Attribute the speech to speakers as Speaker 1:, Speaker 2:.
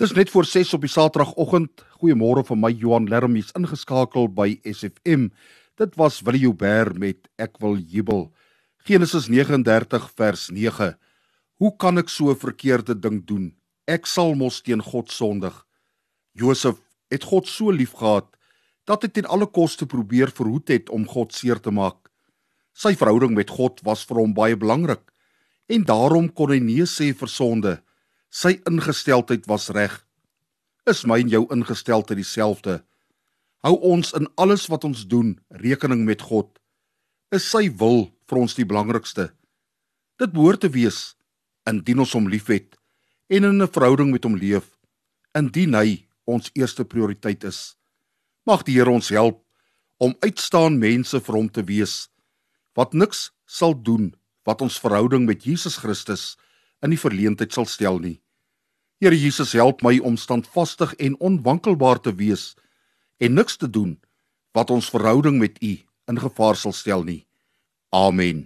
Speaker 1: Dis net voor 6 op die Saterdagoggend. Goeiemôre van my Johan Lerm is ingeskakel by SFM. Dit was Willie Joubert met Ek wil jubel. Genesis 39 vers 9. Hoe kan ek so 'n verkeerde ding doen? Ek sal mos teen God sondig. Josef het God so liefgehad dat hy ten alle koste probeer verhoed het om God seer te maak. Sy verhouding met God was vir hom baie belangrik en daarom kon hy nee sê vir sonde. Sy ingesteldheid was reg. Is my en jou ingesteldheid dieselfde? Hou ons in alles wat ons doen rekening met God. Is sy wil vir ons die belangrikste? Dit behoort te wees indien ons hom liefhet en in 'n verhouding met hom leef, indien hy ons eerste prioriteit is. Mag die Here ons help om uitstaan mense vir hom te wees wat niks sal doen wat ons verhouding met Jesus Christus in die verleentheid sal stel nie. Here Jesus, help my om standvastig en onwankelbaar te wees en niks te doen wat ons verhouding met U in gevaar sal stel nie. Amen.